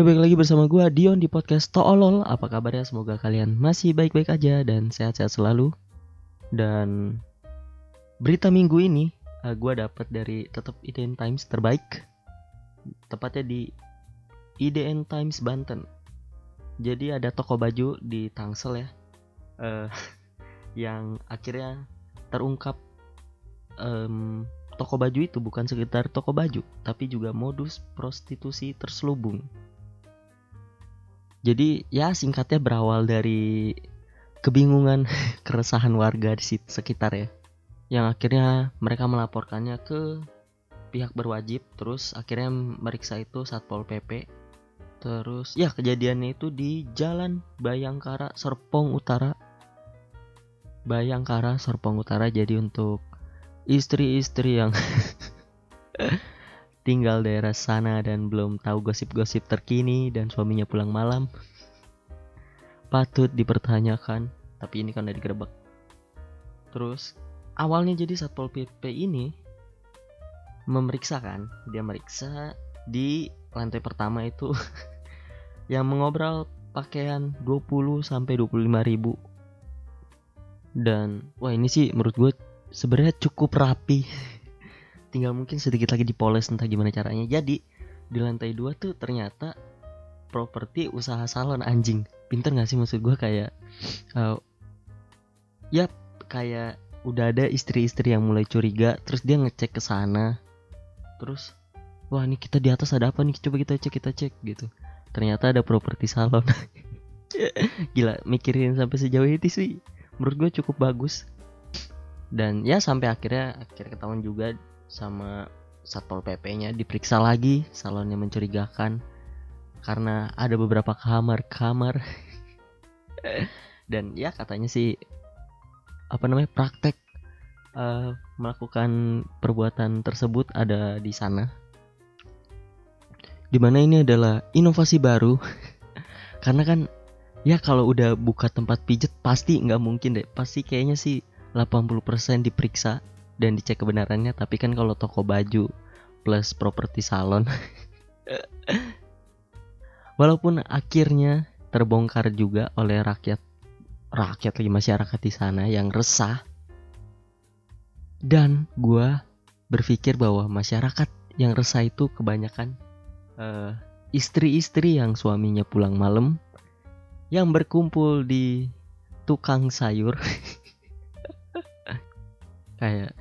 Oke, balik lagi bersama gue Dion di podcast Toolol. Apa kabarnya? Semoga kalian masih baik-baik aja dan sehat-sehat selalu. Dan berita minggu ini uh, gue dapat dari tetap IDN Times terbaik. Tepatnya di IDN Times Banten. Jadi ada toko baju di Tangsel ya. Uh, yang akhirnya terungkap um, toko baju itu bukan sekedar toko baju, tapi juga modus prostitusi terselubung. Jadi ya singkatnya berawal dari kebingungan keresahan warga di sekitar ya. Yang akhirnya mereka melaporkannya ke pihak berwajib terus akhirnya meriksa itu Satpol PP. Terus ya kejadiannya itu di Jalan Bayangkara Serpong Utara. Bayangkara Serpong Utara jadi untuk istri-istri yang tinggal daerah sana dan belum tahu gosip-gosip terkini dan suaminya pulang malam patut dipertanyakan. Tapi ini kan udah digerebek. Terus awalnya jadi satpol pp ini memeriksa kan dia meriksa di lantai pertama itu yang mengobrol pakaian 20 sampai 25 ribu. Dan wah ini sih menurut gue sebenarnya cukup rapi tinggal mungkin sedikit lagi dipoles entah gimana caranya. Jadi di lantai dua tuh ternyata properti usaha salon anjing. Pinter gak sih maksud gue kayak uh, ya kayak udah ada istri-istri yang mulai curiga terus dia ngecek ke sana. Terus wah ini kita di atas ada apa nih? Coba kita cek kita cek gitu. Ternyata ada properti salon. Gila mikirin sampai sejauh itu sih menurut gue cukup bagus. Dan ya sampai akhirnya akhirnya ketahuan juga sama satpol pp-nya diperiksa lagi salonnya mencurigakan karena ada beberapa kamar-kamar. Dan ya katanya sih apa namanya praktek uh, melakukan perbuatan tersebut ada di sana. Di mana ini adalah inovasi baru. Karena kan ya kalau udah buka tempat pijet pasti nggak mungkin deh. Pasti kayaknya sih 80% diperiksa dan dicek kebenarannya tapi kan kalau toko baju plus properti salon walaupun akhirnya terbongkar juga oleh rakyat rakyat lagi masyarakat di sana yang resah. Dan gue berpikir bahwa masyarakat yang resah itu kebanyakan uh, istri-istri yang suaminya pulang malam yang berkumpul di tukang sayur. Kayak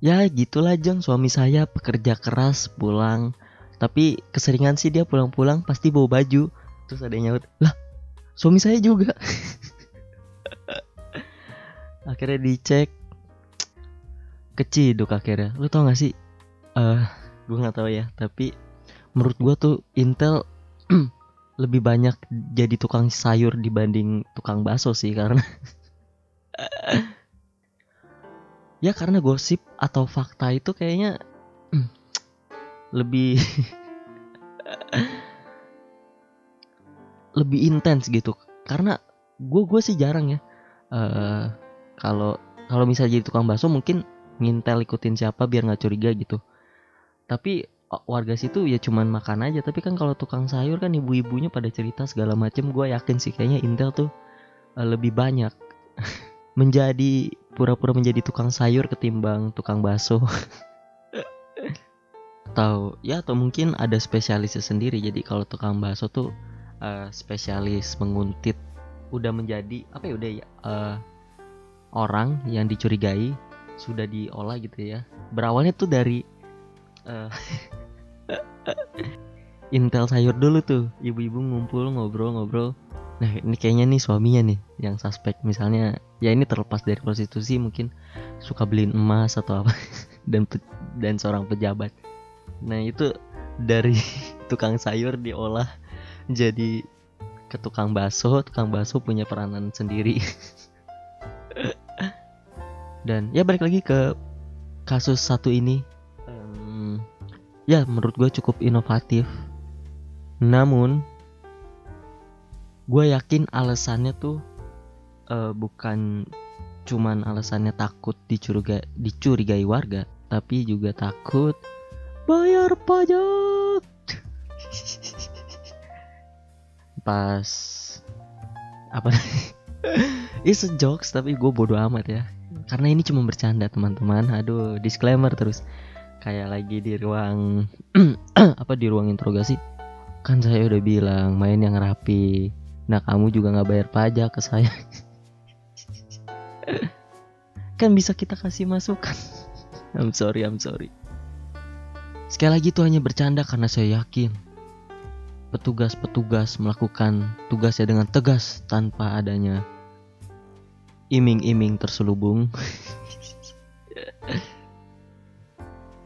ya gitulah jeng. Suami saya pekerja keras pulang. Tapi keseringan sih dia pulang-pulang pasti bawa baju. Terus ada yang nyaut lah suami saya juga. Akhirnya dicek. Keciduk akhirnya. Lu tau gak sih? Eh uh, gue nggak tahu ya. Tapi menurut gue tuh Intel lebih banyak jadi tukang sayur dibanding tukang bakso sih karena ya karena gosip atau fakta itu kayaknya lebih lebih intens gitu. Karena gue gue sih jarang ya uh, kalau kalau misalnya jadi tukang bakso mungkin ngintel ikutin siapa biar nggak curiga gitu. Tapi warga situ ya cuman makan aja. Tapi kan kalau tukang sayur kan ibu-ibunya pada cerita segala macem. Gue yakin sih kayaknya intel tuh uh, lebih banyak menjadi pura-pura menjadi tukang sayur ketimbang tukang bakso. Atau ya atau mungkin ada spesialisnya sendiri. Jadi kalau tukang bakso tuh uh, spesialis menguntit udah menjadi apa ya udah ya uh, orang yang dicurigai sudah diolah gitu ya. Berawalnya tuh dari uh, intel sayur dulu tuh. Ibu-ibu ngumpul ngobrol-ngobrol nah ini kayaknya nih suaminya nih yang suspek. Misalnya ya ini terlepas dari prostitusi mungkin suka beliin emas atau apa. Dan dan seorang pejabat. Nah itu dari tukang sayur diolah jadi ke tukang bakso. Tukang bakso punya peranan sendiri. Dan ya balik lagi ke kasus satu ini. Ya menurut gue cukup inovatif. Namun gue yakin alasannya tuh uh, bukan cuman alasannya takut dicurigai dicurigai warga tapi juga takut bayar pajak. Pas apa It's a jokes tapi gue bodoh amat ya. Karena ini cuma bercanda teman-teman. Aduh disclaimer terus. Kayak lagi di ruang apa di ruang interogasi. Kan saya udah bilang main yang rapi nah kamu juga nggak bayar pajak ke saya. Kan bisa kita kasih masukan. I'm sorry I'm sorry. Sekali lagi itu hanya bercanda karena saya yakin petugas-petugas melakukan tugasnya dengan tegas tanpa adanya iming-iming terselubung.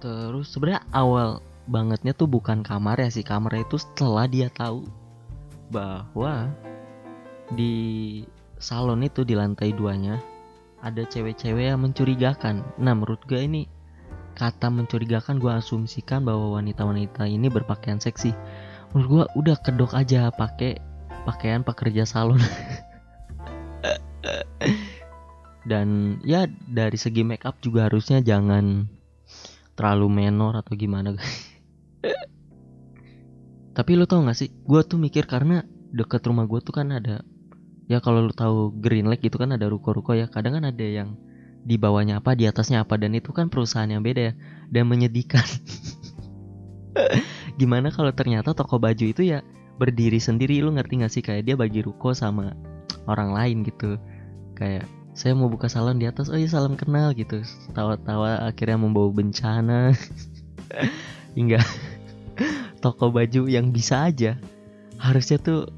Terus sebenarnya awal bangetnya tuh bukan kamar ya sih kamar itu setelah dia tahu bahwa di salon itu di lantai duanya ada cewek-cewek yang mencurigakan. Nah menurut gue ini kata mencurigakan gue asumsikan bahwa wanita-wanita ini berpakaian seksi. Menurut gua udah kedok aja pakai pakaian pekerja salon. Dan ya dari segi make up juga harusnya jangan terlalu menor atau gimana tapi lu tau gak sih gue tuh mikir karena deket rumah gue tuh kan ada ya kalau lu tahu Green Lake gitu kan ada ruko-ruko ya kadang kan ada yang di bawahnya apa di atasnya apa dan itu kan perusahaan yang beda ya dan menyedihkan. Gimana kalau ternyata toko baju itu ya berdiri sendiri lu ngerti gak sih? Kayak dia bagi ruko sama orang lain gitu. Kayak saya mau buka salon di atas. Oh iya salam kenal gitu. Tawa-tawa akhirnya membawa bencana. Hingga toko baju yang bisa aja. Harusnya tuh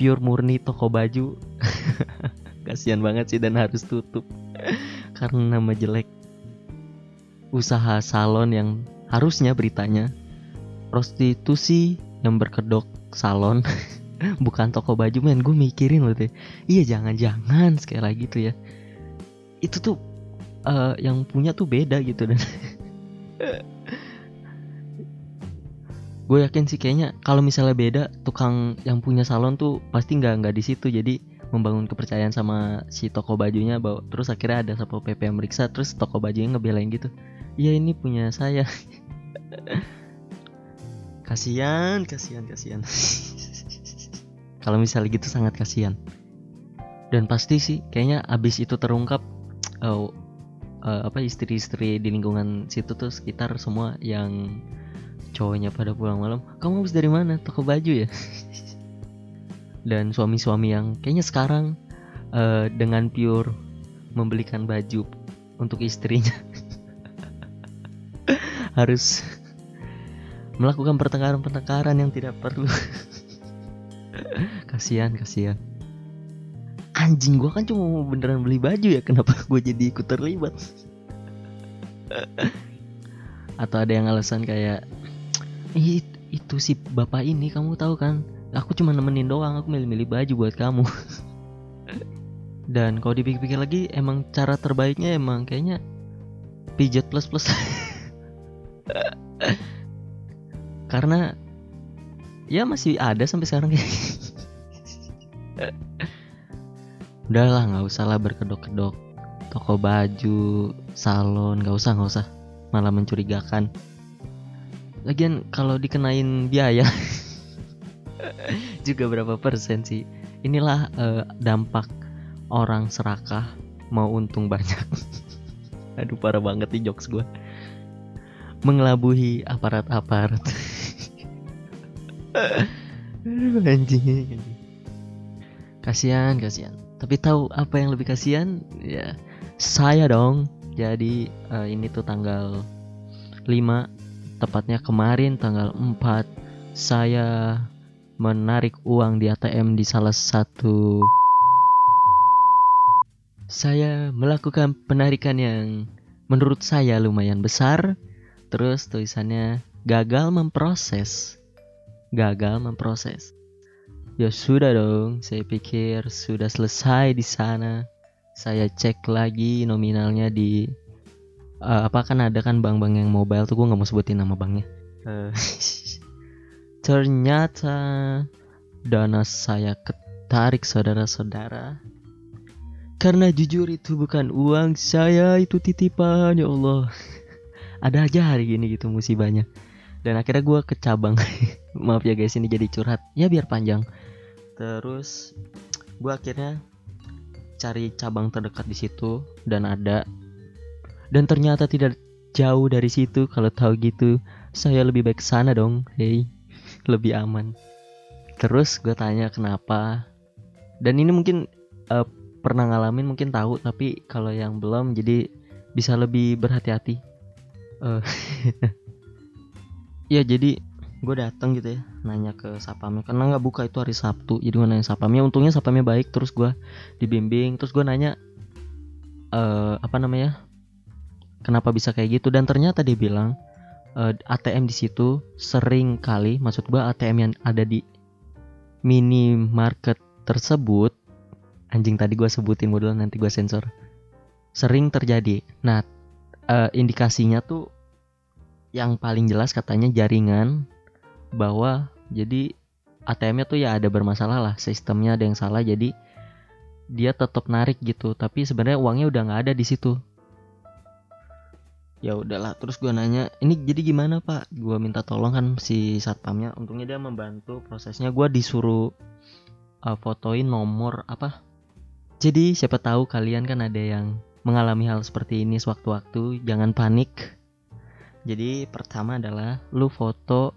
pure murni toko baju. Kasihan banget sih dan harus tutup. Karena nama jelek. Usaha salon yang harusnya beritanya prostitusi yang berkedok salon. Bukan toko baju men. Gue mikirin loh deh. Iya jangan-jangan sekali lagi tuh ya. Itu tuh uh, yang punya tuh beda gitu dan gue yakin sih kayaknya kalau misalnya beda tukang yang punya salon tuh pasti nggak nggak di situ. Jadi membangun kepercayaan sama si toko bajunya bahwa terus akhirnya ada satpol pp yang meriksa terus toko bajunya ngebelain gitu. Iya ini punya saya. Kasihan kasihan kasihan kalau misalnya gitu sangat kasihan dan pasti sih kayaknya abis itu terungkap uh, uh, apa istri-istri di lingkungan situ tuh sekitar semua yang cowoknya pada pulang malam kamu habis dari mana? Toko baju ya? Dan suami-suami yang kayaknya sekarang uh, dengan pure membelikan baju untuk istrinya harus melakukan pertengkaran-pertengkaran yang tidak perlu. Kasihan kasihan. Anjing gue kan cuma mau beneran beli baju ya kenapa gue jadi ikut terlibat? Atau ada yang alasan kayak itu, itu si bapak ini kamu tahu kan? Aku cuma nemenin doang aku milih-milih baju buat kamu. Dan kalau dipikir-pikir lagi emang cara terbaiknya emang kayaknya pijat plus plus karena ya masih ada sampai sekarang. Udahlah nggak usah lah berkedok-kedok. Toko baju salon nggak usah nggak usah. Malah mencurigakan lagian kalau dikenain biaya juga berapa persen sih? Inilah uh, dampak orang serakah mau untung banyak. Aduh parah banget nih jokes gue mengelabuhi aparat-aparat. Anjing kasihan kasihan. Tapi tahu apa yang lebih kasihan? Ya saya dong. Jadi uh, ini tuh tanggal 5 tepatnya kemarin tanggal 4 saya menarik uang di ATM di salah satu saya melakukan penarikan yang menurut saya lumayan besar terus tulisannya gagal memproses gagal memproses. Ya sudah dong, saya pikir sudah selesai di sana. Saya cek lagi nominalnya di uh, apa kan ada kan bank-bank yang mobile tuh gue nggak mau sebutin nama banknya. Uh, ternyata dana saya ketarik saudara-saudara. Karena jujur itu bukan uang saya, itu titipan ya Allah. ada aja hari ini gitu musibahnya dan akhirnya gue ke cabang maaf ya guys ini jadi curhat ya biar panjang terus gue akhirnya cari cabang terdekat di situ dan ada dan ternyata tidak jauh dari situ kalau tahu gitu saya lebih baik sana dong. Hey lebih aman. Terus gue tanya kenapa. Dan ini mungkin uh, pernah ngalamin mungkin tahu tapi kalau yang belum jadi bisa lebih berhati-hati. Uh, ya jadi gue datang gitu ya nanya ke sapamnya. Karena nggak buka itu hari Sabtu. Jadi gue nanya sapamnya untungnya sapamnya baik terus gue dibimbing. Terus gue nanya uh, apa namanya kenapa bisa kayak gitu? Dan ternyata dia bilang uh, eh, ATM di situ sering kali maksud gue ATM yang ada di minimarket tersebut anjing tadi gue sebutin modal nanti gue sensor sering terjadi. Nah uh, indikasinya tuh yang paling jelas katanya jaringan bahwa jadi ATM-nya tuh ya ada bermasalah lah sistemnya ada yang salah jadi dia tetap narik gitu. Tapi sebenarnya uangnya udah nggak ada di situ ya udahlah terus gue nanya ini jadi gimana pak? Gue minta tolong kan si satpamnya. Untungnya dia membantu prosesnya. Gue disuruh uh, fotoin nomor apa? Jadi siapa tahu kalian kan ada yang mengalami hal seperti ini sewaktu-waktu jangan panik. Jadi pertama adalah lu foto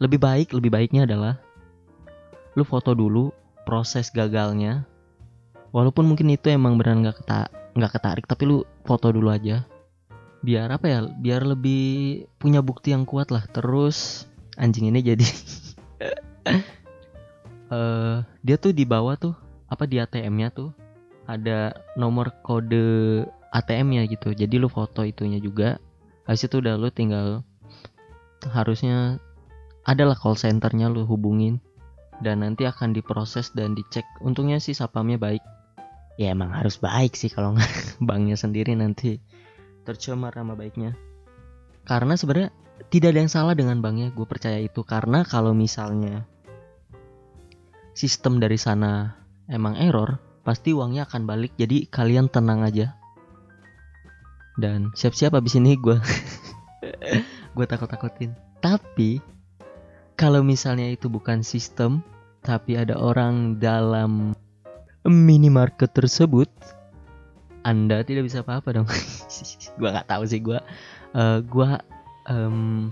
lebih baik lebih baiknya adalah lu foto dulu proses gagalnya. Walaupun mungkin itu emang benar nggak keta nggak ketarik tapi lu foto dulu aja biar apa ya biar lebih punya bukti yang kuat lah. Terus anjing ini jadi uh, dia tuh di bawah tuh apa di ATM-nya tuh ada nomor kode ATM-nya gitu. Jadi lu foto itunya juga. Habis itu udah lu tinggal harusnya adalah call centernya lu hubungin. Dan nanti akan diproses dan dicek. Untungnya sih sapamnya baik. Ya emang harus baik sih kalau banknya sendiri nanti tercemar sama baiknya. Karena sebenarnya tidak ada yang salah dengan banknya gue percaya itu. Karena kalau misalnya sistem dari sana emang error pasti uangnya akan balik. Jadi kalian tenang aja. Dan siap-siap abis ini gue gue takut-takutin. Tapi kalau misalnya itu bukan sistem, tapi ada orang dalam minimarket tersebut, Anda tidak bisa apa-apa dong. gua nggak tahu sih gua. Uh, gua um,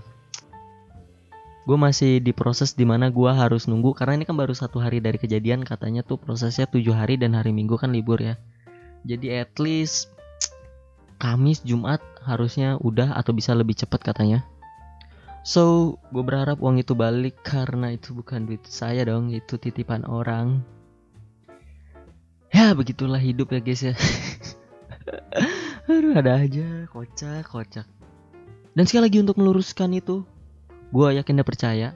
gue masih di proses di mana gue harus nunggu karena ini kan baru satu hari dari kejadian katanya tuh prosesnya tujuh hari dan hari minggu kan libur ya jadi at least Kamis Jumat harusnya udah atau bisa lebih cepat katanya So, gue berharap uang itu balik karena itu bukan duit saya dong, itu titipan orang. Ya, begitulah hidup ya guys ya. Aduh, ada aja, kocak, kocak. Dan sekali lagi untuk meluruskan itu, gue yakin dan percaya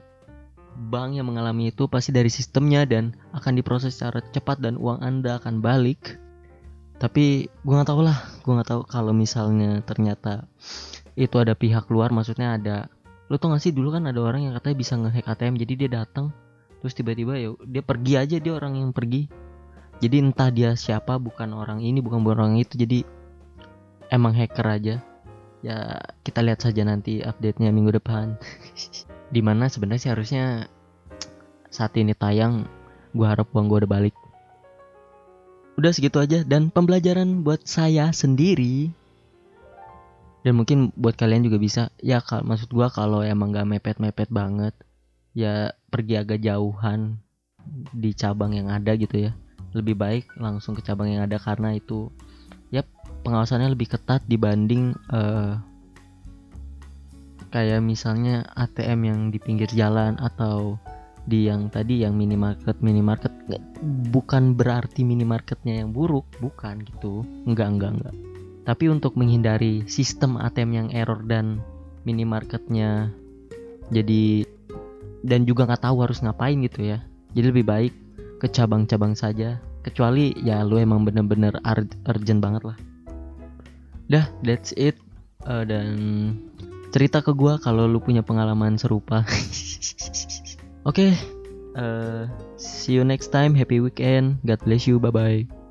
bank yang mengalami itu pasti dari sistemnya dan akan diproses secara cepat dan uang anda akan balik. Tapi gue nggak tahu lah, gue nggak tahu kalau misalnya ternyata itu ada pihak luar, maksudnya ada lo tau gak sih dulu kan ada orang yang katanya bisa ngehack ATM jadi dia datang terus tiba-tiba ya dia pergi aja dia orang yang pergi jadi entah dia siapa bukan orang ini bukan orang itu. Jadi emang hacker aja. Ya kita lihat saja nanti update nya minggu depan. Di mana sebenarnya sih harusnya saat ini tayang gue harap uang gue udah balik. Udah segitu aja dan pembelajaran buat saya sendiri. Dan mungkin buat kalian juga bisa. Ya kal maksud gua kalau emang gak mepet-mepet banget ya pergi agak jauhan di cabang yang ada gitu ya lebih baik langsung ke cabang yang ada karena itu ya pengawasannya lebih ketat dibanding uh, kayak misalnya ATM yang di pinggir jalan atau di yang tadi yang minimarket minimarket. Bukan berarti minimarketnya yang buruk bukan gitu. Enggak enggak enggak tapi untuk menghindari sistem ATM yang error dan minimarketnya jadi dan juga nggak tahu harus ngapain gitu ya. Jadi lebih baik ke cabang-cabang saja. Kecuali ya lu emang bener-bener urgent banget lah. Dah, that's it. Uh, dan cerita ke gua kalau lu punya pengalaman serupa. Oke, okay, uh, see you next time. Happy weekend. God bless you. Bye bye.